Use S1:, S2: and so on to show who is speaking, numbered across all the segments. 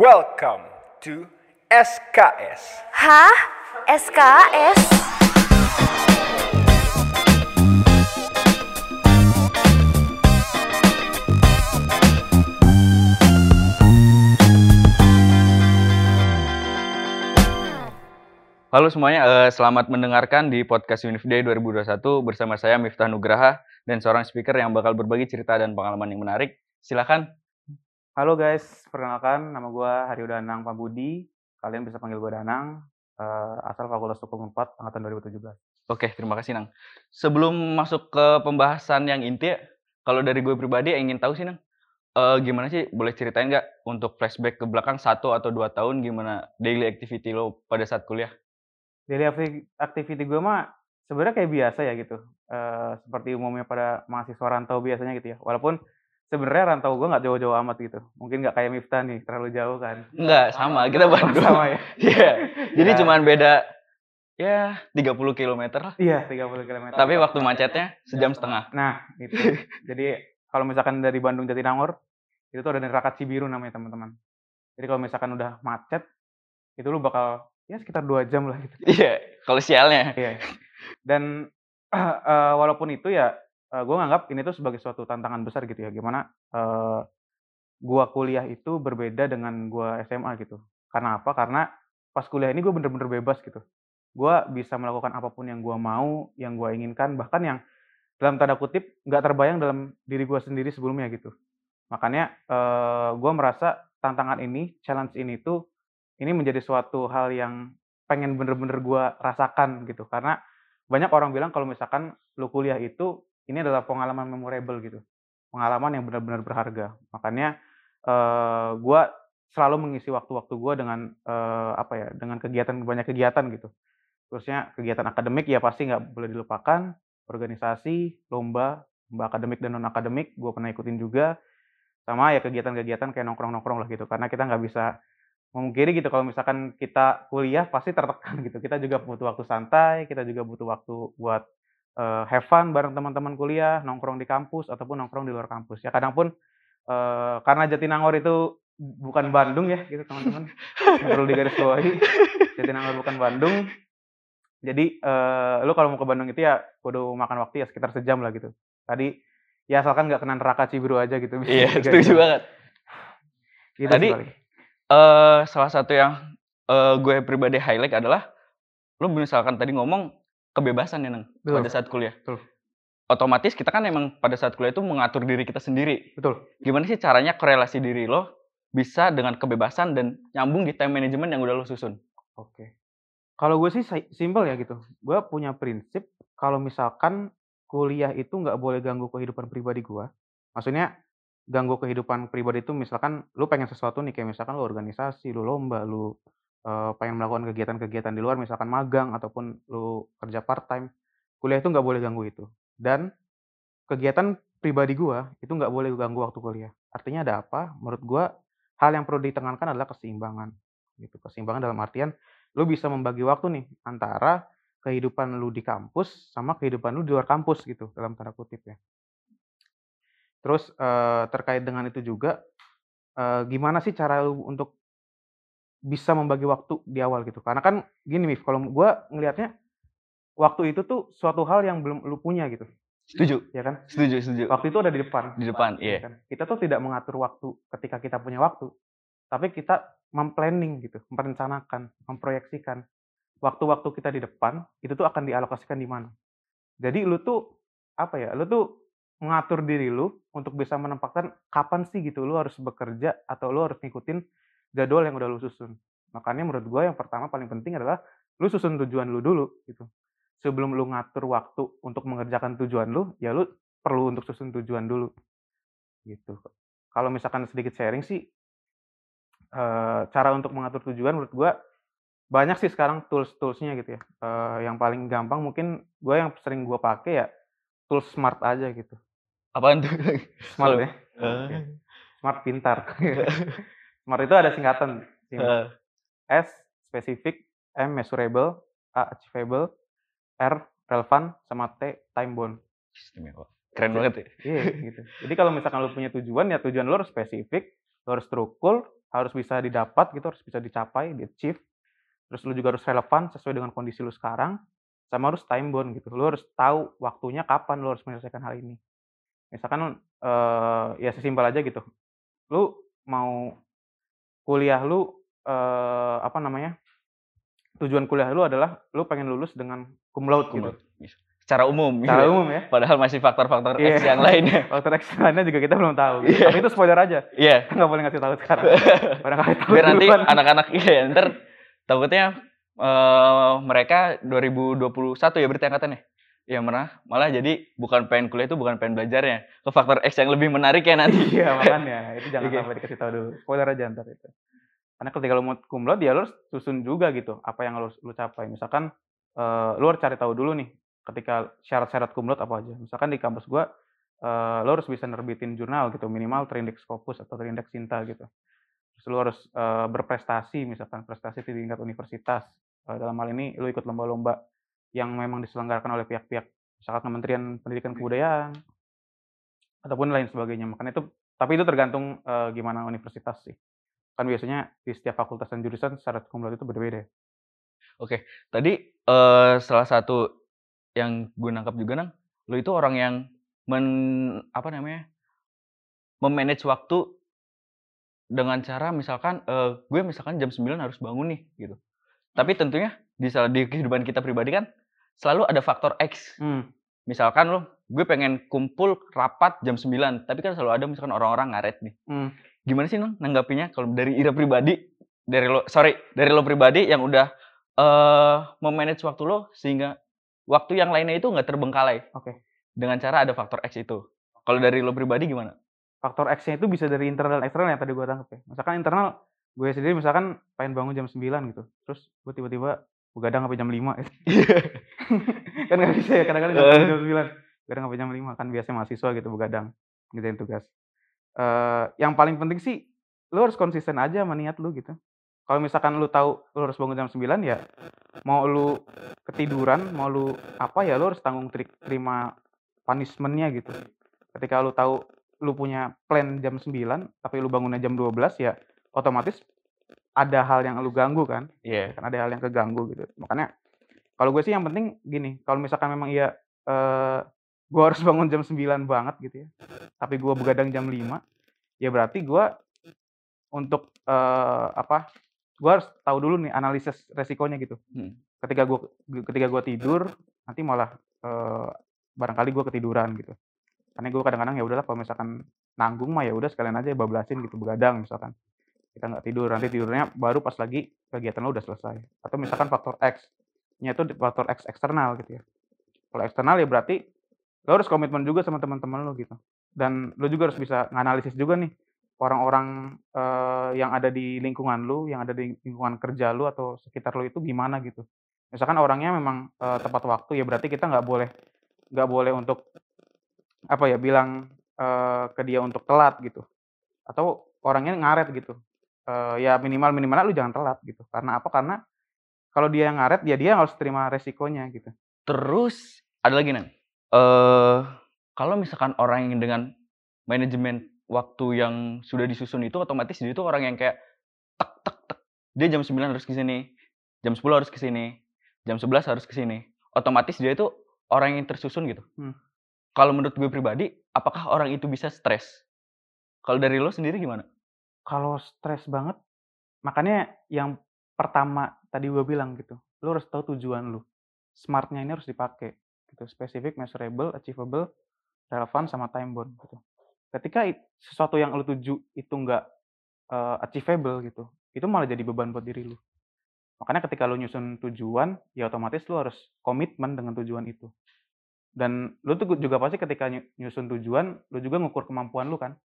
S1: Welcome to SKS.
S2: Hah? SKS?
S3: Halo semuanya, eh, selamat mendengarkan di podcast Unif Day 2021 bersama saya Miftah Nugraha dan seorang speaker yang bakal berbagi cerita dan pengalaman yang menarik. Silakan.
S4: Halo guys, perkenalkan nama gue Haryo Danang Pambudi. Kalian bisa panggil gue Danang, eh, asal Fakultas Hukum 4 angkatan 2017.
S3: Oke, terima kasih Nang. Sebelum masuk ke pembahasan yang inti, ya, kalau dari gue pribadi yang ingin tahu sih Nang, eh, gimana sih boleh ceritain nggak untuk flashback ke belakang satu atau dua tahun gimana daily activity lo pada saat kuliah?
S4: Daily acti- activity gue mah sebenarnya kayak biasa ya gitu. Eh, seperti umumnya pada mahasiswa rantau biasanya gitu ya. Walaupun sebenarnya rantau gue nggak jauh-jauh amat gitu. Mungkin nggak kayak Miftah nih, terlalu jauh kan.
S3: Enggak, sama. Kita Bandung.
S4: Sama ya?
S3: Iya. Jadi
S4: Ya.
S3: cuman beda ya 30 km lah.
S4: Iya, 30 km.
S3: Tapi waktu macetnya sejam setengah.
S4: Nah, itu. Jadi kalau misalkan dari Bandung Jatinangor, itu tuh ada neraka Cibiru namanya teman-teman. Jadi kalau misalkan udah macet, itu lu bakal ya sekitar dua jam lah gitu.
S3: Iya, kalau sialnya.
S4: Iya. Dan eh, walaupun itu ya, gue nganggap ini tuh sebagai suatu tantangan besar gitu ya. Gimana eh, gua kuliah itu berbeda dengan gua SMA gitu. Karena apa? Karena pas kuliah ini gue bener-bener bebas gitu. Gua bisa melakukan apa pun yang gua mau, yang gua inginkan, bahkan yang dalam tanda kutip nggak terbayang dalam diri gua sendiri sebelumnya gitu. Makanya eh, gua merasa tantangan ini, challenge ini tuh ini menjadi suatu hal yang pengen bener-bener gua rasakan gitu. Karena banyak orang bilang kalau misalkan lu kuliah itu ini adalah pengalaman memorable gitu. Pengalaman yang benar-benar berharga. Makanya eh gua selalu mengisi waktu-waktu gua dengan eh, apa ya? Dengan kegiatan banyak kegiatan gitu. Terusnya kegiatan akademik ya pasti nggak boleh dilupakan. Organisasi, lomba, lomba akademik dan non akademik gue pernah ikutin juga. Sama ya kegiatan-kegiatan kayak nongkrong-nongkrong lah gitu. Karena kita nggak bisa memungkiri gitu kalau misalkan kita kuliah pasti tertekan gitu. Kita juga butuh waktu santai, kita juga butuh waktu buat eh, have fun bareng teman-teman kuliah, nongkrong di kampus ataupun nongkrong di luar kampus. Ya kadang pun eh, karena Jatinangor itu bukan Bandung ya gitu teman-teman. Perlu digarisbawahi. Jatinangor bukan Bandung. Jadi eh, lu kalau mau ke Bandung itu ya kudu makan waktu ya sekitar sejam lah gitu. Tadi ya asalkan nggak kena neraka Cibiru aja gitu. bisa
S3: Iya, setuju banget.
S4: Gitu
S3: Tadi, eh salah satu yang eh, gue pribadi highlight adalah lu misalkan tadi ngomong kebebasan ya Nang
S4: Betul.
S3: pada saat kuliah.
S4: Betul.
S3: Otomatis kita kan emang pada saat kuliah itu mengatur diri kita sendiri.
S4: Betul.
S3: Gimana sih caranya korelasi diri lo bisa dengan kebebasan dan nyambung di time management yang udah lo susun?
S4: Oke. Kalau gue sih si- simple ya gitu. Gue punya prinsip kalau misalkan kuliah itu nggak boleh ganggu kehidupan pribadi gue. Maksudnya ganggu kehidupan pribadi itu misalkan lu pengen sesuatu nih kayak misalkan lu organisasi, lu lomba, lu eh, pengen melakukan kegiatan-kegiatan di luar misalkan magang ataupun lu kerja part time. Kuliah itu nggak boleh ganggu itu. Dan kegiatan pribadi gue itu nggak boleh ganggu waktu kuliah. Artinya ada apa? Menurut gue hal yang perlu ditekankan adalah keseimbangan. Gitu. Keseimbangan dalam artian lu bisa membagi waktu nih antara kehidupan lu di kampus sama kehidupan lu di luar kampus gitu dalam tanda kutip ya. Terus eh, terkait dengan itu juga eh, gimana sih cara lu untuk bisa membagi waktu di awal gitu? Karena kan gini Mif, kalau gua ngelihatnya waktu itu tuh suatu hal yang belum lu punya gitu,
S3: Setuju,
S4: ya kan?
S3: setuju, setuju.
S4: Waktu itu ada di depan.
S3: Di depan,
S4: ya
S3: iya.
S4: kan? Kita tuh tidak mengatur waktu ketika kita punya waktu, tapi kita memplanning gitu, merencanakan, memproyeksikan waktu-waktu kita di depan itu tuh akan dialokasikan di mana. Jadi lu tuh apa ya? Lu tuh mengatur diri lu untuk bisa menempatkan kapan sih gitu lu harus bekerja atau lu harus ngikutin jadwal yang udah lu susun. Makanya menurut gue yang pertama paling penting adalah lu susun tujuan lu dulu gitu. Sebelum lu ngatur waktu untuk mengerjakan tujuan lu, ya lu perlu untuk susun tujuan dulu gitu. Kalau misalkan sedikit sharing sih eh, cara untuk mengatur tujuan menurut gua banyak sih sekarang tools-toolsnya gitu ya. Eh, yang paling gampang mungkin gue yang sering gua pakai ya tools smart aja gitu.
S3: Apaan tuh?
S4: Smart ya.
S3: Eh.
S4: Smart pintar. smart itu ada singkatan.
S3: Eh,
S4: S specific, M measurable, A achievable, R relevant, sama T time bound.
S3: istimewa. Keren banget ya.
S4: Iya gitu. Jadi kalau misalkan lu punya tujuan ya tujuan lu harus spesifik, lu harus struktur, harus bisa didapat gitu, harus bisa dicapai, di-achieve. Terus lu juga harus relevan sesuai dengan kondisi lu sekarang, sama harus time bound gitu. Lu harus tahu waktunya kapan lu harus menyelesaikan hal ini. Misalkan, eee, ya sesimpel aja gitu, lu mau kuliah lu, eee, apa namanya, tujuan kuliah lu adalah lu pengen lulus dengan cum laude
S3: Cum
S4: gitu.
S3: laude. Bisa. Secara umum gitu
S4: Secara
S3: ya.
S4: umum ya.
S3: Padahal masih faktor-faktor
S4: Iya.
S3: X yang lainnya.
S4: Faktor X lainnya juga kita belum tahu gitu.
S3: Iya.
S4: Tapi itu spoiler aja,
S3: Iya.
S4: kita nggak boleh ngasih tahu sekarang. Barangkali tahu
S3: Biar nanti anak-anak iya ntar takutnya eh mereka 2021 ya berarti angkatannya. Ya malah malah jadi bukan pengen kuliah itu bukan pengen belajarnya. Ke faktor X yang lebih menarik ya nanti.
S4: Iya makanya itu jangan
S3: Oke.
S4: sampai dikasih tahu dulu. Spoiler aja ntar itu. Karena ketika lu mau laude ya lu harus susun juga gitu apa yang harus lu capai. Misalkan eh, lu harus cari tahu dulu nih ketika syarat-syarat laude apa aja. Misalkan di kampus gua eh, lu harus bisa nerbitin jurnal gitu minimal terindeks Scopus atau terindeks Cinta gitu. Terus lu harus eh, berprestasi misalkan prestasi di tingkat universitas. Eh, dalam hal ini lu ikut lomba-lomba yang memang diselenggarakan oleh pihak-pihak misalkan Kementerian Pendidikan Kebudayaan ataupun lain sebagainya. Makanya itu tapi itu tergantung eh, gimana universitas sih. Kan biasanya di setiap fakultas dan jurusan syarat laude itu berbeda.
S3: Tadi eh salah satu yang gue nangkap juga nang, lu itu orang yang men apa namanya? memanage waktu dengan cara misalkan eh gue misalkan jam 9 harus bangun nih gitu. Tapi tentunya di di kehidupan kita pribadi kan selalu ada faktor X.
S4: Hmm.
S3: Misalkan lo gue pengen kumpul rapat jam 9, tapi kan selalu ada misalkan orang-orang ngaret nih.
S4: Hmm.
S3: Gimana sih Nang nanggapinya kalau dari Ira pribadi dari lo sorry dari lo pribadi yang udah eh memanage waktu lo sehingga waktu yang lainnya itu nggak terbengkalai
S4: Oke.
S3: dengan cara ada faktor X itu. Kalau dari lo pribadi gimana?
S4: Faktor X-nya itu bisa dari internal dan eksternal yang tadi gua tangkap ya. Misalkan internal gue sendiri misalkan pengen bangun jam 9 gitu. Terus gue tiba-tiba begadang sampai jam 5 gitu. kan nggak bisa ya kadang-kadang bangun jam 9 begadang sampai jam 5 kan biasanya mahasiswa gitu begadang ngerjain tugas. Eh yang paling penting sih lu harus konsisten aja sama niat lu gitu. Kalau misalkan lu tahu lu harus bangun jam 9 ya mau lu ketiduran mau lu apa ya lu harus tanggung teri- terima punishmentnya gitu. Ketika lu tahu lu punya plan jam 9 tapi lu bangunnya jam 12 ya otomatis ada hal yang lu ganggu kan?
S3: Iya.
S4: kan ada hal yang keganggu gitu. Makanya kalau gue sih yang penting gini kalau misalkan memang iya eh gue harus bangun jam 9 banget gitu ya tapi gue begadang jam 5 ya berarti gue untuk eh apa gue harus tahu dulu nih analisis resikonya gitu.
S3: Hmm.
S4: ketika gue ketika gue tidur nanti malah eh barangkali gue ketiduran gitu. Karena gue kadang-kadang ya udahlah kalau misalkan nanggung mah ya udah sekalian aja bablasin gitu begadang misalkan kita nggak tidur. Nanti tidurnya baru pas lagi kegiatan lo udah selesai. Atau misalkan faktor X nya itu faktor X eksternal gitu ya. Kalau eksternal ya berarti lo harus komitmen juga sama teman-teman lo gitu. Dan lo juga harus bisa nganalisis juga nih orang-orang eh, yang ada di lingkungan lu yang ada di lingkungan kerja lu atau sekitar lu itu gimana gitu. Misalkan orangnya memang eh, tepat waktu ya berarti kita nggak boleh nggak boleh untuk apa ya bilang eh, ke dia untuk telat gitu. Atau orangnya ngaret gitu Eh, ya minimal minimal lu jangan telat gitu karena apa karena kalau dia yang ngaret ya dia harus terima resikonya gitu
S3: Terus ada lagi Nang. Eh kalau misalkan orang yang dengan manajemen waktu yang sudah disusun itu otomatis dia itu orang yang kayak tek tek tek. Dia jam 9 harus ke sini, jam 10 harus ke sini, jam 11 harus ke sini. Otomatis dia itu orang yang tersusun gitu.
S4: Hmm.
S3: Kalau menurut gue pribadi, apakah orang itu bisa stres? Kalau dari lo sendiri gimana?
S4: Kalau stres banget makanya yang pertama tadi gue bilang gitu lu harus tahu tujuan lu. Smartnya ini harus dipakai gitu. Specific measurable achievable relevan sama time bound gitu. Ketika sesuatu yang lu tuju itu enggak eh, achievable gitu itu malah jadi beban buat diri lu. Makanya ketika lu nyusun tujuan ya otomatis lu harus komitmen dengan tujuan itu. Dan lu tuh juga pasti ketika nyu- nyusun tujuan lu juga ngukur kemampuan lu kan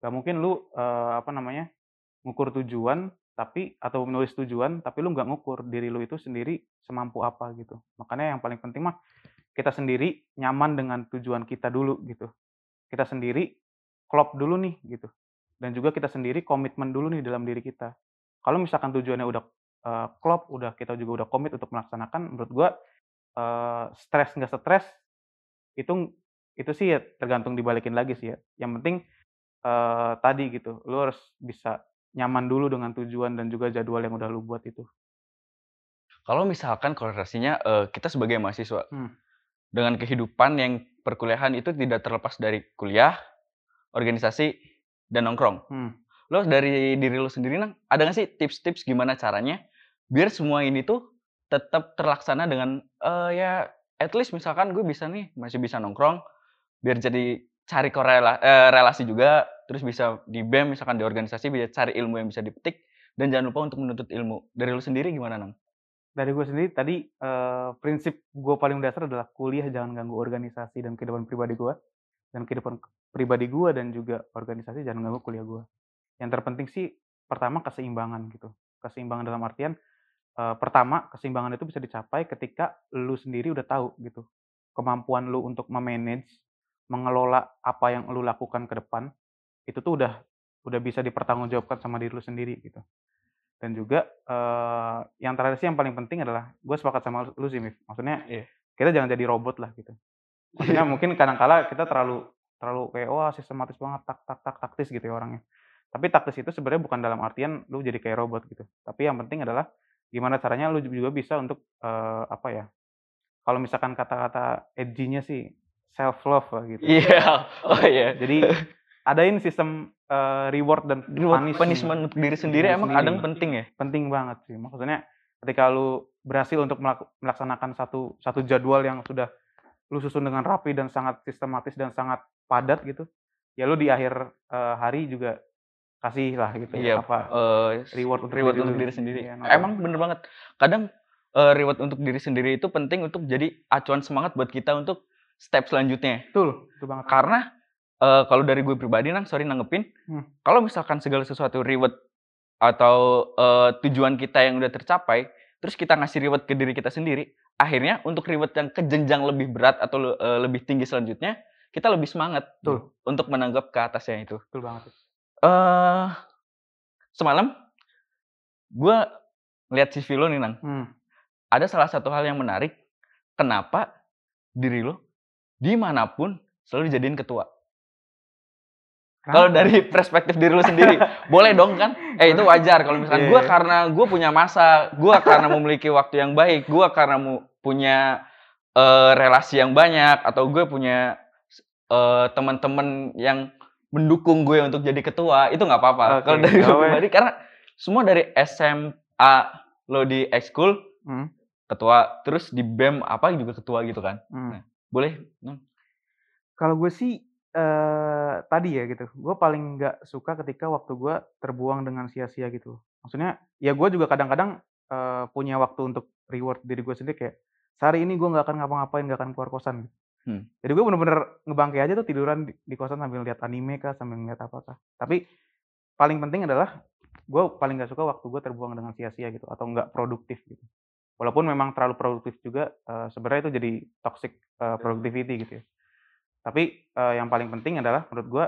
S4: gak mungkin lu eh, apa namanya ngukur tujuan tapi atau menulis tujuan tapi lu nggak ngukur diri lu itu sendiri semampu apa gitu. Makanya yang paling penting mah kita sendiri nyaman dengan tujuan kita dulu gitu. Kita sendiri klop dulu nih gitu. Dan juga kita sendiri komitmen dulu nih dalam diri kita. Kalau misalkan tujuannya udah eh, klop udah kita juga udah komit untuk melaksanakan menurut gua eh, stres nggak stres itu itu sih ya tergantung dibalikin lagi sih ya. Yang penting eh, tadi gitu lu harus bisa nyaman dulu dengan tujuan dan juga jadwal yang udah lu buat itu.
S3: Kalau misalkan korelasinya eh, kita sebagai mahasiswa
S4: Hmm.
S3: dengan kehidupan yang perkuliahan itu tidak terlepas dari kuliah, organisasi, dan nongkrong.
S4: Hmm.
S3: Lo dari diri lo sendiri nang ada nggak sih tips-tips gimana caranya biar semua ini tuh tetap terlaksana dengan eh, ya at least misalkan gue bisa nih masih bisa nongkrong biar jadi cari korela eh, relasi juga terus bisa di BEM misalkan di organisasi bisa cari ilmu yang bisa dipetik dan jangan lupa untuk menuntut ilmu dari lo sendiri gimana nang?
S4: Dari gue sendiri tadi eh, prinsip gue paling dasar adalah kuliah jangan ganggu organisasi dan kehidupan pribadi gue dan kehidupan pribadi gue dan juga organisasi jangan ganggu kuliah gue. Yang terpenting sih pertama keseimbangan gitu. Keseimbangan dalam artian eh, pertama keseimbangan itu bisa dicapai ketika lu sendiri udah tahu gitu kemampuan lu untuk memanage, mengelola apa yang lu lakukan ke depan itu tuh udah udah bisa dipertanggungjawabkan sama diri lu sendiri gitu. Dan juga eh, yang terakhir sih yang paling penting adalah gue sepakat sama lu sih, Mif. Maksudnya
S3: Iya.
S4: kita jangan jadi robot lah gitu. Maksudnya mungkin kadang-kala kita terlalu terlalu kayak wah sistematis banget tak tak tak taktis gitu ya orangnya. Tapi taktis itu sebenarnya bukan dalam artian lu jadi kayak robot gitu. Tapi yang penting adalah gimana caranya lu juga bisa untuk eh, apa ya? Kalau misalkan kata-kata edgy-nya sih self love lah gitu.
S3: Iya, oh iya.
S4: Jadi adain sistem eh, reward dan
S3: Reward
S4: punishment.
S3: untuk diri sendiri
S4: Diri
S3: emang
S4: sendiri.
S3: kadang penting ya.
S4: penting banget sih. Maksudnya ketika lu berhasil untuk melak- melaksanakan satu satu jadwal yang sudah lu susun dengan rapi dan sangat sistematis dan sangat padat gitu, ya lu di akhir eh, hari juga kasih lah gitu
S3: Iya,
S4: apa
S3: eh,
S4: reward untuk
S3: reward
S4: diri
S3: untuk diri sendiri.
S4: Nah,
S3: Emang bener banget. Kadang eh, reward untuk diri sendiri itu penting untuk jadi acuan semangat buat kita untuk step selanjutnya.
S4: betul, itu banget.
S3: Karena eh, kalau dari gue pribadi nang, sorry nanggepin,
S4: Hmm.
S3: kalau misalkan segala sesuatu reward atau eh, tujuan kita yang udah tercapai, terus kita ngasih reward ke diri kita sendiri, akhirnya untuk reward yang ke jenjang lebih berat atau eh, lebih tinggi selanjutnya, kita lebih semangat
S4: Betul.
S3: untuk menanggap ke atasnya itu.
S4: Betul banget.
S3: eh semalam gue ngeliat CV lo nih nang
S4: Hmm.
S3: ada salah satu hal yang menarik kenapa diri lo di mana pun selalu dijadiin ketua kalau dari perspektif diri lo sendiri boleh dong kan eh itu wajar kalau misalkan
S4: Iya,
S3: gue
S4: iya.
S3: karena gue punya masa gue karena memiliki waktu yang baik gue karena mu- punya eh, relasi yang banyak atau gue punya eh, teman-teman yang mendukung gue untuk jadi ketua itu nggak apa-apa
S4: Oke,
S3: kalau dari gue pribadi karena semua dari SMA lo di ekskul
S4: Hmm.
S3: ketua terus di bem apa juga ketua gitu kan
S4: Hmm.
S3: boleh Nang?
S4: Kalau gue sih eh tadi ya gitu, gue paling nggak suka ketika waktu gue terbuang dengan sia-sia gitu. Maksudnya ya gue juga kadang-kadang eh, punya waktu untuk reward diri gue sendiri kayak sehari ini gue nggak akan ngapa-ngapain, nggak akan keluar kosan.
S3: Hmm.
S4: Jadi gue bener-bener ngebangke aja tuh tiduran di, di kosan sambil lihat anime kah, sambil ngeliat apa kah. Tapi paling penting adalah gue paling nggak suka waktu gue terbuang dengan sia-sia gitu atau nggak produktif gitu. Walaupun memang terlalu produktif juga eh, sebenarnya itu jadi toxic eh, productivity gitu ya. Tapi eh, yang paling penting adalah menurut gue,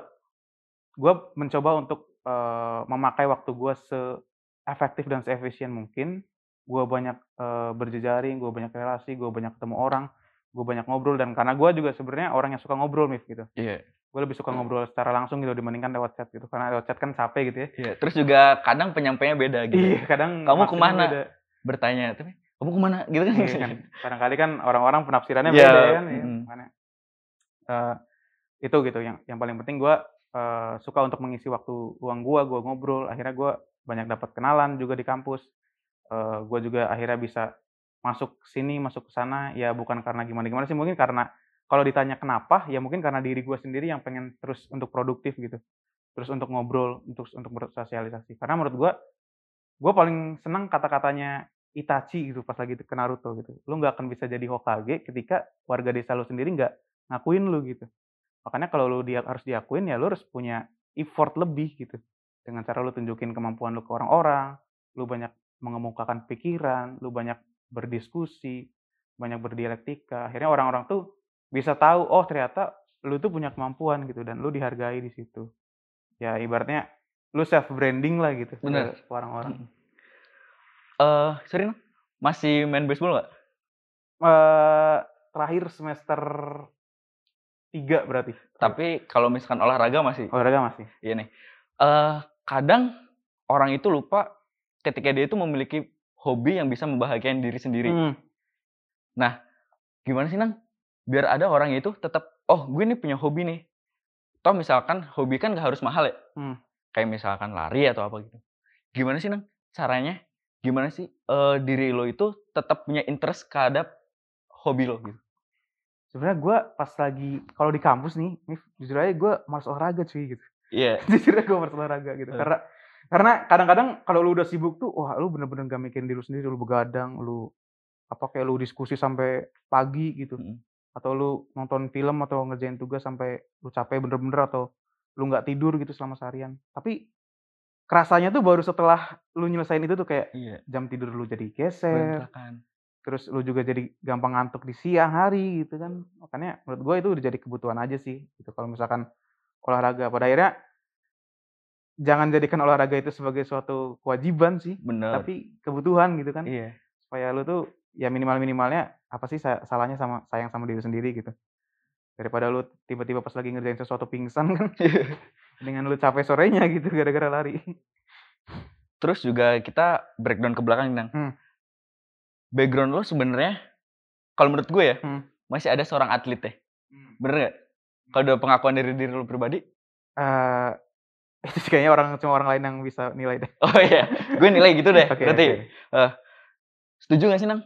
S4: gue mencoba untuk eh, memakai waktu gue seefektif dan seefisien mungkin. Gue banyak eh, berjejaring, gue banyak relasi, gue banyak ketemu orang, gue banyak ngobrol dan karena gue juga sebenarnya orang yang suka ngobrol Mif gitu.
S3: iya
S4: Gue lebih suka ngobrol secara langsung gitu dibandingkan lewat chat gitu. Karena lewat chat kan capek gitu ya.
S3: iya terus juga kadang penyampaiannya beda gitu
S4: Iya, kadang
S3: Kamu
S4: ke
S3: mana?
S4: beda.
S3: bertanya tapi kamu ke mana gitu kan
S4: Iya kan. Kadang-kali kan orang-orang penafsirannya
S3: Iya,
S4: beda kan. ya.
S3: mm.
S4: Mana? Eh, itu gitu yang yang paling penting gue suka untuk mengisi waktu luang gue, gue ngobrol. Akhirnya gue banyak dapat kenalan juga di kampus. Eh, gue juga akhirnya bisa masuk sini, masuk ke sana. Ya bukan karena gimana-gimana sih, mungkin karena kalau ditanya kenapa, ya mungkin karena diri gue sendiri yang pengen terus untuk produktif gitu. Terus untuk ngobrol, untuk untuk bersosialisasi. Karena menurut gue, gue paling senang kata-katanya Itachi gitu pas lagi ke Naruto gitu. Lu nggak akan bisa jadi Hokage ketika warga desa lu sendiri nggak ngakuin lu gitu. Makanya kalau lu dia harus diakuin ya lu harus punya effort lebih gitu. Dengan cara lu tunjukin kemampuan lu ke orang-orang, lu banyak mengemukakan pikiran, lu banyak berdiskusi, banyak berdialektika. Akhirnya orang-orang tuh bisa tahu oh ternyata lu tuh punya kemampuan gitu dan lu dihargai di situ. Ya ibaratnya lu self branding lah gitu ke
S3: Bener.
S4: orang-orang.
S3: eh sorry Nang, masih main baseball nggak
S4: eh terakhir semester tiga berarti.
S3: tapi kalau misalkan olahraga masih
S4: olahraga masih.
S3: iya nih eh kadang orang itu lupa ketika dia itu memiliki hobi yang bisa membahagiakan diri sendiri.
S4: Hmm.
S3: Nah, gimana sih Nang? Biar ada orang itu tetap, oh gue nih punya hobi nih. Toh misalkan hobi kan gak harus mahal ya.
S4: Hmm.
S3: Kayak misalkan lari atau apa gitu. Gimana sih Nang caranya? Gimana sih eh, diri lo itu tetap punya interest terhadap hobi lo gitu?
S4: Sebenarnya gue pas lagi kalau di kampus nih, Mif, jujur aja gue malas olahraga cuy gitu.
S3: Iya.
S4: jujur aja gue malas olahraga gitu. Karena karena kadang-kadang kalau lu udah sibuk tuh, wah lu bener-bener gak mikirin diri lu sendiri, lu begadang, lu apa kayak lu diskusi sampai pagi gitu.
S3: Mm.
S4: Atau lu nonton film atau ngerjain tugas sampai lu capek bener-bener atau lu nggak tidur gitu selama seharian. Tapi kerasanya tuh baru setelah lu nyelesain itu tuh kayak
S3: Iya.
S4: jam tidur lu jadi geser. Terus lu juga jadi gampang ngantuk di siang hari gitu kan makanya menurut gue itu udah jadi kebutuhan aja sih gitu kalau misalkan olahraga pada akhirnya jangan jadikan olahraga itu sebagai suatu kewajiban sih
S3: Bener.
S4: tapi kebutuhan gitu kan
S3: Iya.
S4: supaya lu tuh ya minimal minimalnya apa sih sa- salahnya sama sayang sama diri sendiri gitu daripada lu tiba-tiba pas lagi ngerjain sesuatu pingsan kan dengan lu capek sorenya gitu gara-gara lari
S3: Terus juga kita breakdown ke belakang Nang.
S4: Hmm.
S3: Background lo sebenarnya kalau menurut gue ya
S4: Hmm.
S3: masih ada seorang atlet ya. Bener nggak? Kalau ada pengakuan dari diri lo pribadi?
S4: Eh, itu sih kayaknya orang cuma orang lain yang bisa nilai deh
S3: Oh iya, gue nilai gitu deh.
S4: Oke,
S3: Berarti
S4: oke.
S3: setuju gak sih Nang?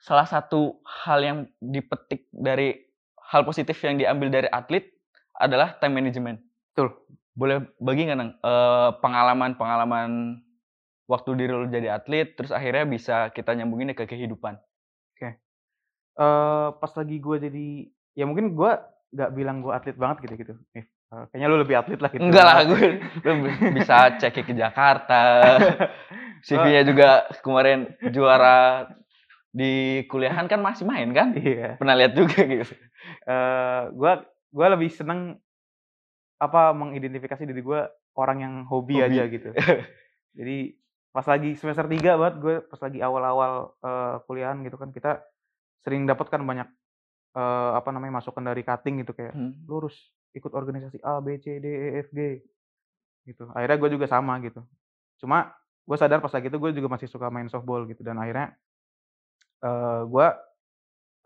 S3: Salah satu hal yang dipetik dari hal positif yang diambil dari atlet adalah time management.
S4: Betul.
S3: Boleh bagi nggak Nang eh, pengalaman-pengalaman waktu diri lo jadi atlet, terus akhirnya bisa kita nyambungin ke kehidupan.
S4: eh pas lagi gue jadi ya mungkin gue nggak bilang gue atlet banget gitu gitu Nih, eh, kayaknya lu lebih atlet lah gitu
S3: Enggak lah, gue lu bi- bisa cek ke Jakarta. CV-nya juga kemarin juara di kuliahan kan masih main kan?
S4: iya
S3: Pernah lihat juga gitu.
S4: eh gue gue lebih seneng apa mengidentifikasi diri gue orang yang hobi,
S3: Hobi.
S4: aja gitu jadi pas lagi semester 3 banget gue pas lagi awal-awal eh, kuliahan gitu kan kita sering dapat kan banyak eh, apa namanya masukan dari cutting gitu kayak
S3: Hmm.
S4: lu harus ikut organisasi A, B, C, D, E, F, G gitu. Akhirnya gue juga sama gitu. Cuma gue sadar pas lagi itu gue juga masih suka main softball gitu dan akhirnya eh gue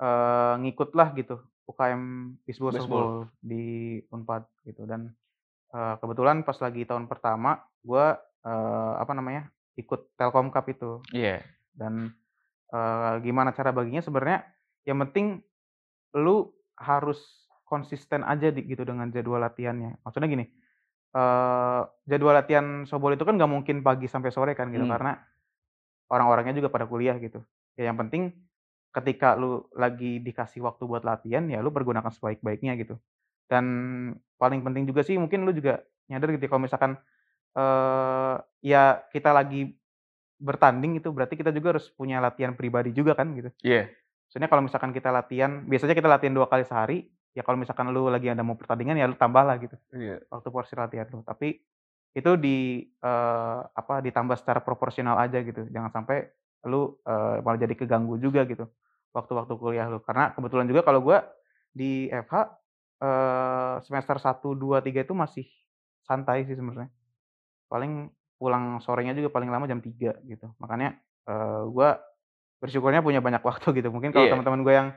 S4: eh ngikut lah gitu UKM Bisbol
S3: Baseball.
S4: softball di Unpad gitu dan eh, kebetulan pas lagi tahun pertama gue eh, apa namanya ikut Telkom Cup itu.
S3: Iya.
S4: dan eh, gimana cara baginya? Sebenarnya yang penting lu harus konsisten aja di, gitu dengan jadwal latihannya. Maksudnya gini eh jadwal latihan softball itu kan nggak mungkin pagi sampai sore kan gitu.
S3: Hmm.
S4: karena orang-orangnya juga pada kuliah gitu. Ya yang penting ketika lu lagi dikasih waktu buat latihan ya lu pergunakan sebaik-baiknya gitu. Dan paling penting juga sih mungkin lu juga nyadar gitu ya, kalau misalkan eh ya kita lagi bertanding itu berarti kita juga harus punya latihan pribadi juga kan gitu.
S3: Iya.
S4: Soalnya kalau misalkan kita latihan, biasanya kita latihan dua kali sehari, ya kalau misalkan lu lagi ada mau pertandingan ya lu tambah lah gitu
S3: Iya.
S4: waktu porsi latihan lu. Tapi itu di eh, apa ditambah secara proporsional aja gitu. Jangan sampai lu eh, malah jadi keganggu juga gitu waktu-waktu kuliah lu. Karena kebetulan juga kalau gua di FH eh, semester 1 2 3 itu masih santai sih sebenarnya. Paling pulang sorenya juga paling lama jam 3 gitu. Makanya eh, gua bersyukurnya punya banyak waktu gitu. Mungkin kalau
S3: Iya.
S4: teman-teman gue yang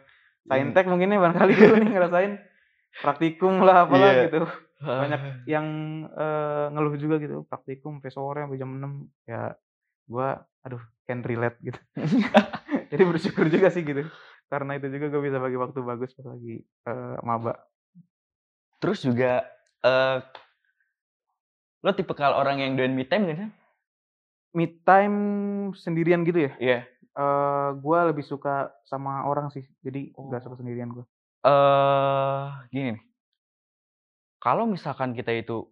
S4: saintek mungkin nih barangkali dulu nih ngerasain praktikum lah apalah
S3: Iya.
S4: gitu. Banyak yang eh, ngeluh juga gitu, praktikum sampai sore sampai jam 6. Ya gua aduh can relate gitu. Jadi bersyukur juga sih gitu. Karena itu juga gue bisa bagi waktu bagus pas lagi eh, maba.
S3: Terus juga eh lo tipe kalau orang yang doyan me time gak sih?
S4: Me time sendirian gitu ya.
S3: Iya.
S4: eh gua lebih suka sama orang sih. Jadi
S3: Oh.
S4: suka sendirian gue.
S3: eh gini nih. Kalau misalkan kita itu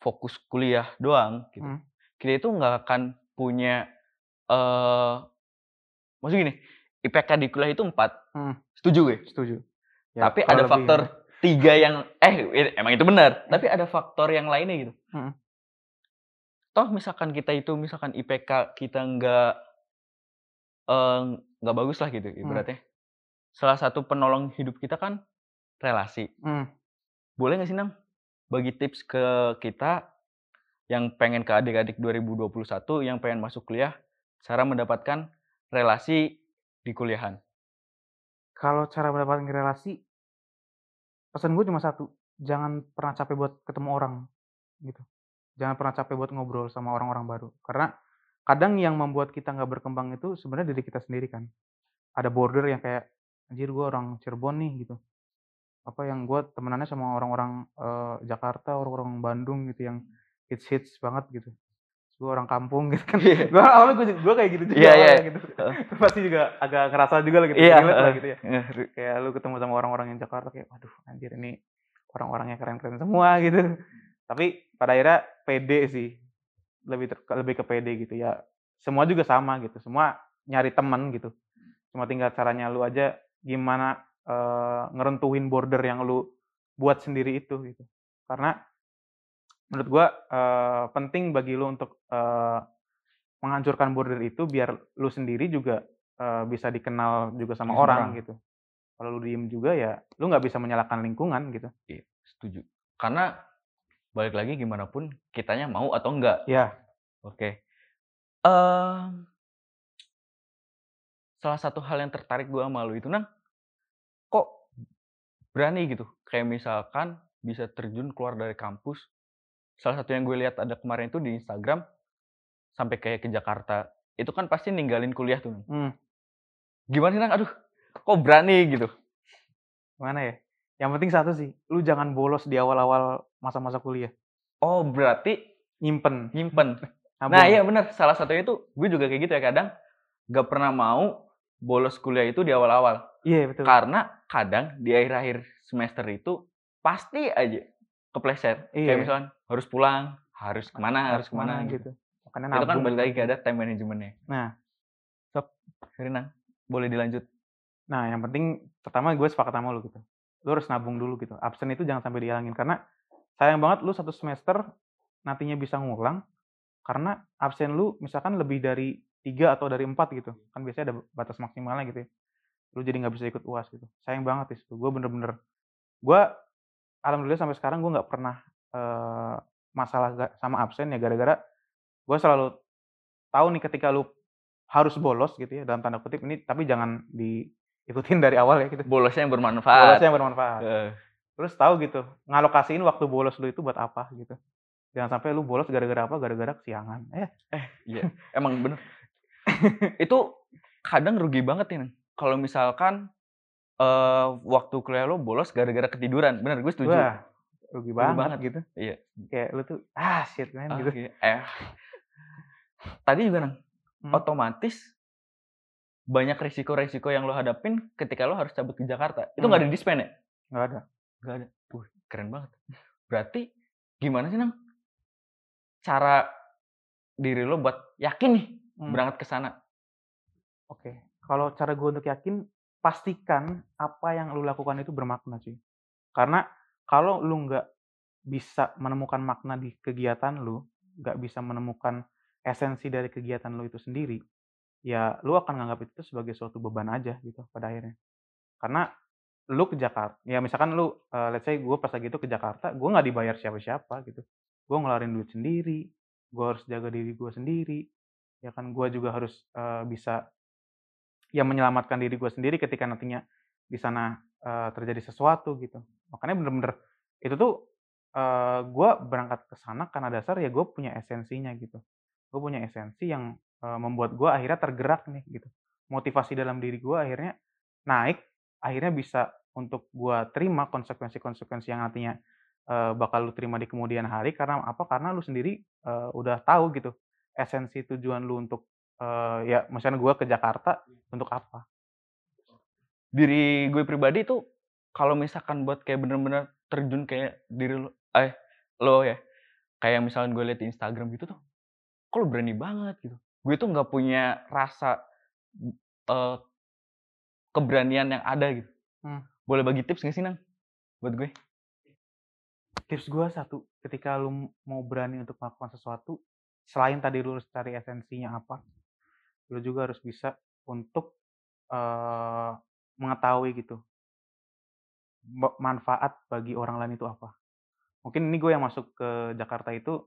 S3: fokus kuliah doang gitu.
S4: Hmm.
S3: Kita itu nggak akan punya eh maksud gini, IPK di kuliah itu 4.
S4: Hmm.
S3: Setuju gue?
S4: Setuju. Ya,
S3: Tapi ada
S4: lebih,
S3: faktor
S4: ya.
S3: Tiga yang eh emang itu benar, tapi ada faktor yang lainnya gitu.
S4: Hmm.
S3: Toh misalkan kita itu misalkan IPK kita nggak eh, nggak bagus lah gitu ibaratnya. Salah satu penolong hidup kita kan relasi.
S4: Hmm.
S3: Boleh nggak sih Nang bagi tips ke kita yang pengen ke adik-adik 2021 yang pengen masuk kuliah, cara mendapatkan relasi di kuliahan?
S4: Kalau cara mendapatkan relasi, pesan gue cuma satu, jangan pernah capek buat ketemu orang gitu. Jangan pernah capek buat ngobrol sama orang-orang baru. Karena kadang yang membuat kita nggak berkembang itu sebenarnya diri kita sendiri kan. Ada border yang kayak anjir gue orang Cirebon nih gitu. Apa yang gue temenannya sama orang-orang eh, Jakarta, orang-orang Bandung gitu yang hits hits banget gitu. Gue orang kampung gitu kan.
S3: Iya.
S4: gue awalnya gue, gue kayak gitu juga
S3: iya.
S4: awalnya gitu. Pasti juga agak ngerasa juga lah gitu.
S3: Iya,
S4: relate lah gitu ya
S3: eh,
S4: kayak lu ketemu sama orang-orang yang Jakarta kayak waduh anjir ini orang-orangnya keren-keren semua gitu tapi pada akhirnya pede sih lebih ter- lebih ke pede gitu ya semua juga sama gitu semua nyari teman gitu cuma tinggal caranya lu aja gimana eh, ngerentuhin border yang lu buat sendiri itu gitu karena menurut gua eh, penting bagi lu untuk eh, menghancurkan border itu biar lu sendiri juga eh, bisa dikenal juga sama orang gitu kalau lu diem juga ya lu nggak bisa menyalahkan lingkungan gitu
S3: Iya, setuju. Karena balik lagi gimana pun kitanya mau atau enggak.
S4: ya
S3: Oke. Em, salah satu hal yang tertarik gue sama lu itu nang, kok berani gitu? Kayak misalkan bisa terjun keluar dari kampus. Salah satu yang gue lihat ada kemarin itu di Instagram sampai kayak ke Jakarta. Itu kan pasti ninggalin kuliah tuh.
S4: Hmm,
S3: Gimana sih nang? Aduh, kok berani gitu?
S4: gimana ya yang penting satu sih lu jangan bolos di awal-awal masa-masa kuliah
S3: Oh berarti
S4: nyimpen
S3: nyimpen. Nah iya bener, salah satunya itu gue juga kayak gitu ya kadang gak pernah mau bolos kuliah itu di awal-awal.
S4: iya betul
S3: Karena kadang di akhir-akhir semester itu pasti aja kepleset.
S4: Iya.
S3: Kayak misalkan harus pulang, harus ke mana, harus ke mana gitu.
S4: gitu makanya
S3: Itu kan
S4: nabung
S3: balik lagi ke ada time managementnya.
S4: nah
S3: Rina, boleh dilanjut.
S4: Nah, yang penting pertama gue sepakat sama lu gitu. Lu harus nabung dulu gitu. Absen itu jangan sampai dihilangin karena sayang banget lu satu semester nantinya bisa ngulang karena absen lu misalkan lebih dari tiga atau dari empat gitu. Kan biasanya ada batas maksimalnya gitu ya. Lu jadi nggak bisa ikut UAS gitu. Sayang banget situ. Gue bener-bener gue alhamdulillah sampai sekarang gue nggak pernah eh, masalah sama absen ya gara-gara gue selalu tahu nih ketika lu harus bolos gitu ya dalam tanda kutip ini tapi jangan diikutin dari awal ya gitu
S3: Bolosnya yang bermanfaat.
S4: bolosnya yang bermanfaat
S3: Eh,
S4: terus tahu gitu ngalokasiin waktu bolos lu itu buat apa gitu jangan sampai lu bolos gara-gara apa gara-gara kesiangan eh
S3: Iya, emang bener. itu kadang rugi banget nih. Nang. Kalau misalkan eh waktu kuliah lo bolos gara-gara ketiduran. Bener, gue setuju.
S4: wah rugi banget,
S3: banget.
S4: gitu
S3: Iya.
S4: kayak lu tuh ah shit man
S3: Ah,
S4: gitu
S3: iya. Eh, tadi juga nang,
S4: Hmm.
S3: otomatis banyak risiko-risiko yang lo hadapin ketika lo harus cabut ke Jakarta. Itu nggak
S4: Hmm.
S3: ada dispen ya?
S4: nggak ada
S3: Nggak ada. Wih, keren banget. Berarti gimana sih nang? Cara diri lo buat yakin nih
S4: Hmm.
S3: berangkat ke sana.
S4: Oke, kalau cara gue untuk yakin, pastikan apa yang lu lakukan itu bermakna cuy. Karena kalau lu nggak bisa menemukan makna di kegiatan lu, nggak bisa menemukan esensi dari kegiatan lu itu sendiri, ya lu akan nganggap itu sebagai suatu beban aja gitu pada akhirnya. Karena lu ke Jakarta, ya misalkan lu, eh, let's say gue pas lagi itu ke Jakarta, gue nggak dibayar siapa-siapa gitu. Gue ngeluarin duit sendiri, gue harus jaga diri gue sendiri, ya kan gue juga harus eh, bisa ya menyelamatkan diri gue sendiri ketika nantinya di sana eh, terjadi sesuatu gitu. Makanya bener-bener itu tuh eh gue berangkat ke sana karena dasar ya gue punya esensinya gitu. Gue punya esensi yang eh, membuat gue akhirnya tergerak nih gitu. Motivasi dalam diri gue akhirnya naik, akhirnya bisa untuk gue terima konsekuensi-konsekuensi yang nantinya eh, bakal lu terima di kemudian hari karena apa? Karena lu sendiri eh, udah tahu gitu esensi tujuan lu untuk eh, ya misalnya gue ke Jakarta untuk apa?
S3: diri gue pribadi tuh kalau misalkan buat kayak bener-bener terjun kayak diri lo eh lo ya kayak misalkan gue liat di Instagram gitu tuh kok lo berani banget gitu gue tuh nggak punya rasa eh, keberanian yang ada gitu
S4: Hmm.
S3: boleh bagi tips gak sih nang buat gue
S4: tips gue satu ketika lu mau berani untuk melakukan sesuatu selain tadi lu harus cari esensinya apa lu juga harus bisa untuk eh mengetahui gitu ma- manfaat bagi orang lain itu apa mungkin ini gue yang masuk ke Jakarta itu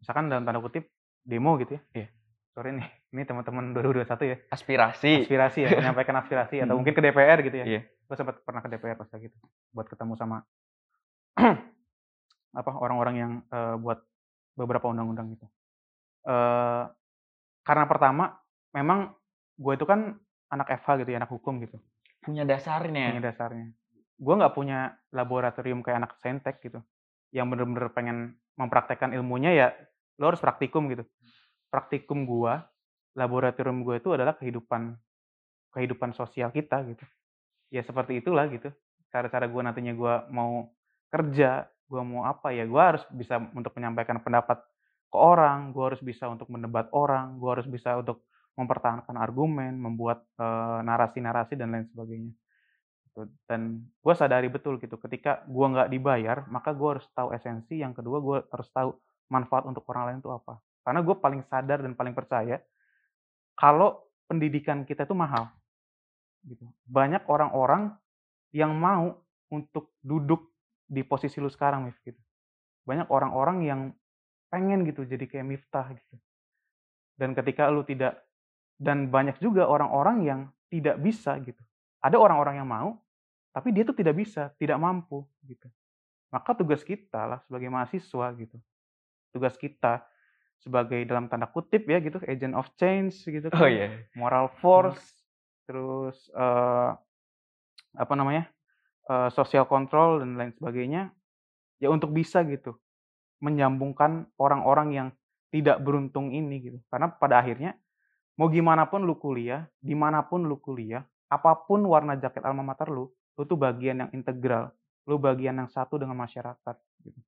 S4: misalkan dalam tanda kutip demo gitu ya.
S3: Iya.
S4: Sorry nih, ini teman-teman 2021 ya.
S3: Aspirasi.
S4: Aspirasi ya, menyampaikan aspirasi atau mungkin ke DPR gitu ya.
S3: Iya.
S4: Gue sempat pernah ke DPR pas gitu buat ketemu sama apa orang-orang yang eh, buat beberapa undang-undang gitu. Eh karena pertama memang gue itu kan anak FH gitu ya, anak hukum gitu.
S3: Punya dasarnya.
S4: punya dasarnya. Gue nggak punya laboratorium kayak anak saintek gitu, yang bener-bener pengen mempraktekkan ilmunya ya, lo harus praktikum gitu. Praktikum gue, laboratorium gue itu adalah kehidupan kehidupan sosial kita gitu. Ya seperti itulah gitu. Cara-cara gue nantinya gue mau kerja, gue mau apa ya, gue harus bisa untuk menyampaikan pendapat ke orang, gue harus bisa untuk mendebat orang, gue harus bisa untuk mempertahankan argumen, membuat narasi-narasi dan lain sebagainya. Gitu. Dan gue sadari betul gitu, ketika gue nggak dibayar, maka gue harus tahu esensi. Yang kedua, gue harus tahu manfaat untuk orang lain itu apa. Karena gue paling sadar dan paling percaya kalau pendidikan kita itu mahal. Gitu. Banyak orang-orang yang mau untuk duduk di posisi lu sekarang, Mif. Gitu. Banyak orang-orang yang pengen gitu jadi kayak Miftah gitu. Dan ketika lu tidak dan banyak juga orang-orang yang tidak bisa gitu. Ada orang-orang yang mau, tapi dia tuh tidak bisa, tidak mampu gitu. Maka tugas kita lah sebagai mahasiswa gitu. Tugas kita sebagai dalam tanda kutip ya gitu, agent of change gitu
S3: Oh
S4: kan,
S3: iya.
S4: moral force, terus eh, apa namanya? eh, social control dan lain sebagainya. Ya untuk bisa gitu menyambungkan orang-orang yang tidak beruntung ini gitu. Karena pada akhirnya mau gimana pun lu kuliah, di mana pun lu kuliah, apa pun warna jaket alma mater lu, lu tuh bagian yang integral, lu bagian yang satu dengan masyarakat. Gitu.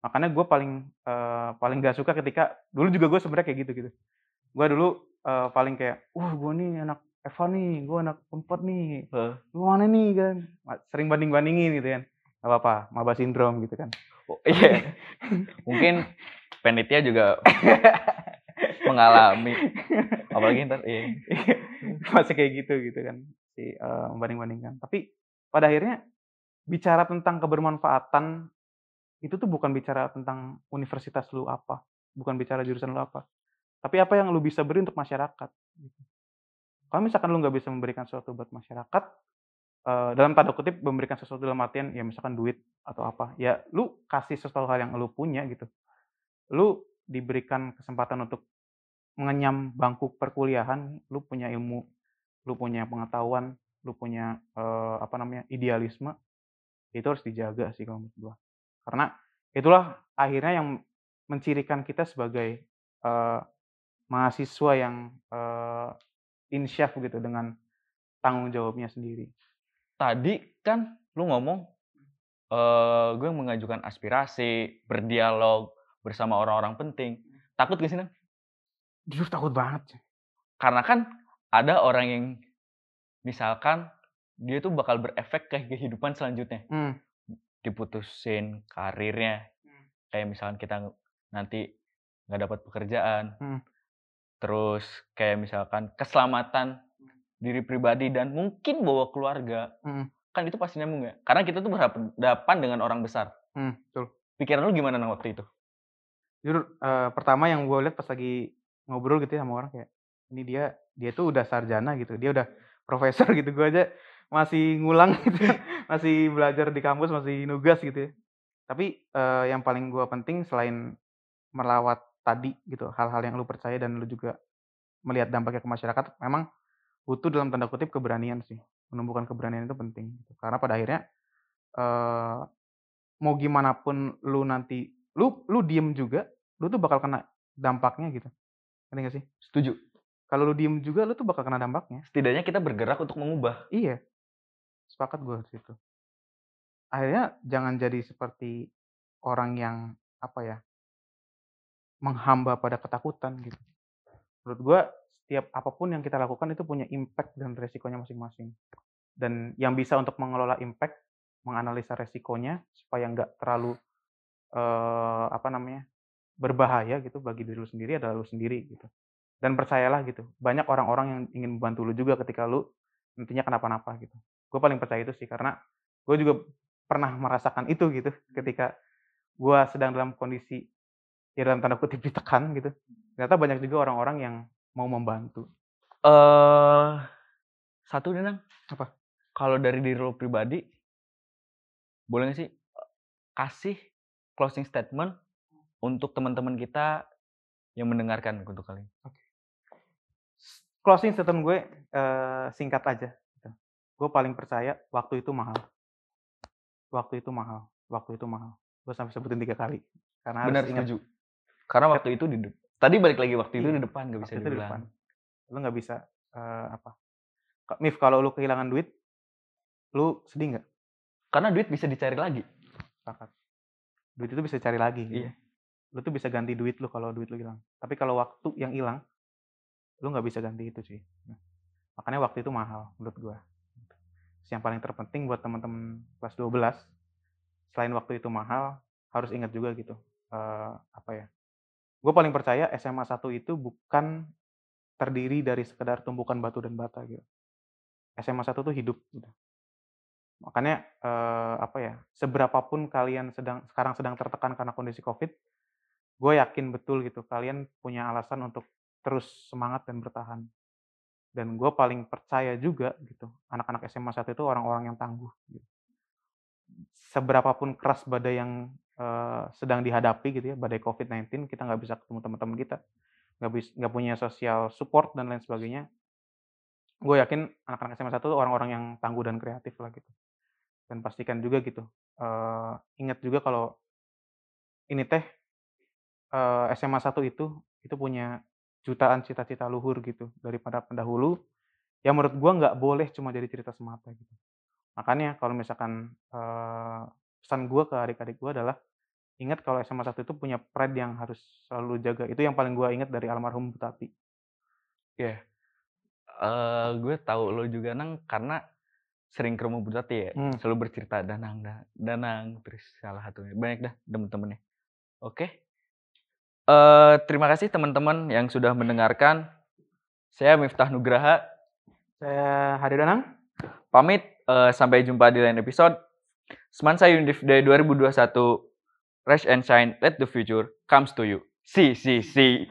S4: Makanya gue paling eh, paling gak suka ketika dulu juga gue sebenarnya kayak gitu gitu. Gue dulu eh, paling kayak, wah gue nih anak Eva nih, gue anak empat nih, lu mana nih kan, sering banding bandingin gitu kan, gak apa-apa, maba sindrom gitu kan.
S3: Oh, iya. Mungkin penitia juga mengalami. Apalagi ntar, iya.
S4: masih kayak gitu gitu kan si eh, membanding-bandingkan tapi pada akhirnya bicara tentang kebermanfaatan itu tuh bukan bicara tentang universitas lu apa bukan bicara jurusan lu apa tapi apa yang lu bisa beri untuk masyarakat gitu. kalau misalkan lu nggak bisa memberikan sesuatu buat masyarakat eh, dalam tanda kutip memberikan sesuatu dalam artian ya misalkan duit atau apa ya lu kasih sesuatu hal yang lu punya gitu lu diberikan kesempatan untuk mengenyam bangku perkuliahan, lu punya ilmu, lu punya pengetahuan, lu punya eh, apa namanya idealisme, itu harus dijaga sih kalau menurut gua. Karena itulah akhirnya yang mencirikan kita sebagai eh, mahasiswa yang eh, insyaf gitu dengan tanggung jawabnya sendiri.
S3: Tadi kan lu ngomong, eh gue mengajukan aspirasi, berdialog bersama orang-orang penting. Takut gak sih, Nang?
S4: Jujur takut banget. sih.
S3: Karena kan ada orang yang misalkan dia tuh bakal berefek ke kehidupan selanjutnya.
S4: Hmm.
S3: Diputusin karirnya.
S4: Hmm.
S3: Kayak misalkan kita nanti nggak dapat pekerjaan.
S4: Hmm.
S3: Terus kayak misalkan keselamatan diri pribadi dan mungkin bawa keluarga.
S4: Hmm.
S3: Kan itu pasti nyambung ya. Karena kita tuh berhadapan dengan orang besar.
S4: Hmm, betul.
S3: Pikiran lu gimana nang waktu itu?
S4: Jujur eh, pertama yang gue lihat pas lagi ngobrol gitu ya sama orang kayak ini dia dia tuh udah sarjana gitu dia udah profesor gitu gue aja masih ngulang gitu masih belajar di kampus masih nugas gitu ya tapi eh, yang paling gue penting selain melawat tadi gitu hal-hal yang lu percaya dan lu juga melihat dampaknya ke masyarakat memang butuh dalam tanda kutip keberanian sih menumbuhkan keberanian itu penting gitu. karena pada akhirnya eh mau gimana pun lu nanti lu lu diem juga lu tuh bakal kena dampaknya gitu. Ngerti gak sih?
S3: Setuju.
S4: kalau lu diem juga lu tuh bakal kena dampaknya.
S3: Setidaknya kita bergerak untuk mengubah.
S4: iya. Sepakat gue di situ akhirnya jangan jadi seperti orang yang apa ya menghamba pada ketakutan gitu. Menurut gue setiap apa pun yang kita lakukan itu punya impact dan resikonya masing-masing. Dan yang bisa untuk mengelola impact menganalisa resikonya supaya nggak terlalu eh, apa namanya berbahaya gitu bagi diri lu sendiri adalah lu sendiri gitu dan percayalah gitu banyak orang-orang yang ingin membantu lu juga ketika lu nantinya kenapa-napa gitu gue paling percaya itu sih karena gue juga pernah merasakan itu gitu ketika gue sedang dalam kondisi ya dalam tanda kutip ditekan gitu. Ternyata banyak juga orang-orang yang mau membantu.
S3: Eh satu nih, Nang.
S4: Apa?
S3: Kalau dari diri lo pribadi, boleh nggak sih kasih closing statement untuk teman-teman kita yang mendengarkan untuk kali ini?
S4: Closing statement gue eh, singkat aja. Gitu. Gue paling percaya waktu itu mahal. Waktu itu mahal. Waktu itu mahal. Gue sampai sebutin tiga kali. Karena harus
S3: Benar
S4: ingat
S3: setuju. Karena waktu itu di tadi balik lagi waktu itu
S4: Iya,
S3: di depan nggak bisa
S4: itu di depan. Lu nggak bisa eh, apa? Mif kalau lu kehilangan duit, lu sedih nggak?
S3: Karena duit bisa dicari lagi.
S4: Sepakat. Duit itu bisa cari lagi. gitu.
S3: Iya.
S4: Lu tuh bisa ganti duit lu kalau duit lu hilang. Tapi kalau waktu yang hilang, lu nggak bisa ganti itu sih. Nah, makanya waktu itu mahal menurut gua. Terus Yang paling terpenting buat teman-teman kelas 12, selain waktu itu mahal, harus ingat juga gitu. eh, apa ya? Gue paling percaya SMA 1 itu bukan terdiri dari sekedar tumpukan batu dan bata gitu. SMA 1 tuh hidup gitu. Makanya eh, apa ya? Seberapapun kalian sedang sekarang sedang tertekan karena kondisi Covid, gue yakin betul gitu kalian punya alasan untuk terus semangat dan bertahan. Dan gue paling percaya juga gitu, anak-anak SMA 1 itu orang-orang yang tangguh. Gitu. Seberapapun keras badai yang eh, sedang dihadapi gitu ya, badai COVID-19, kita nggak bisa ketemu teman-teman kita, nggak bisa nggak punya sosial support dan lain sebagainya. Gue yakin anak-anak SMA 1 itu orang-orang yang tangguh dan kreatif lah gitu. Dan pastikan juga gitu, eh, ingat juga kalau ini teh eh, SMA 1 itu itu punya jutaan cita-cita luhur gitu daripada pendahulu yang menurut gua nggak boleh cuma jadi cerita semata gitu. Makanya kalau misalkan eh, pesan gua ke adik-adik gua adalah ingat kalau SMA 1 itu punya pride yang harus selalu lu jaga. Itu yang paling gua ingat dari almarhum Butati.
S3: Iya. Eh gue tahu lo juga nang karena sering ke rumah Butati ya.
S4: Hmm.
S3: Selalu bercerita danang da- danang terus salah satunya banyak dah temen-temennya. Oke. Eh terima kasih teman-teman yang sudah mendengarkan. Saya Miftah Nugraha
S4: Saya Hari Danang.
S3: pamit eh, sampai jumpa di lain episode. Semansa Undiv Day 2021 Rush and Shine Let the Future Comes to You. See, see, see.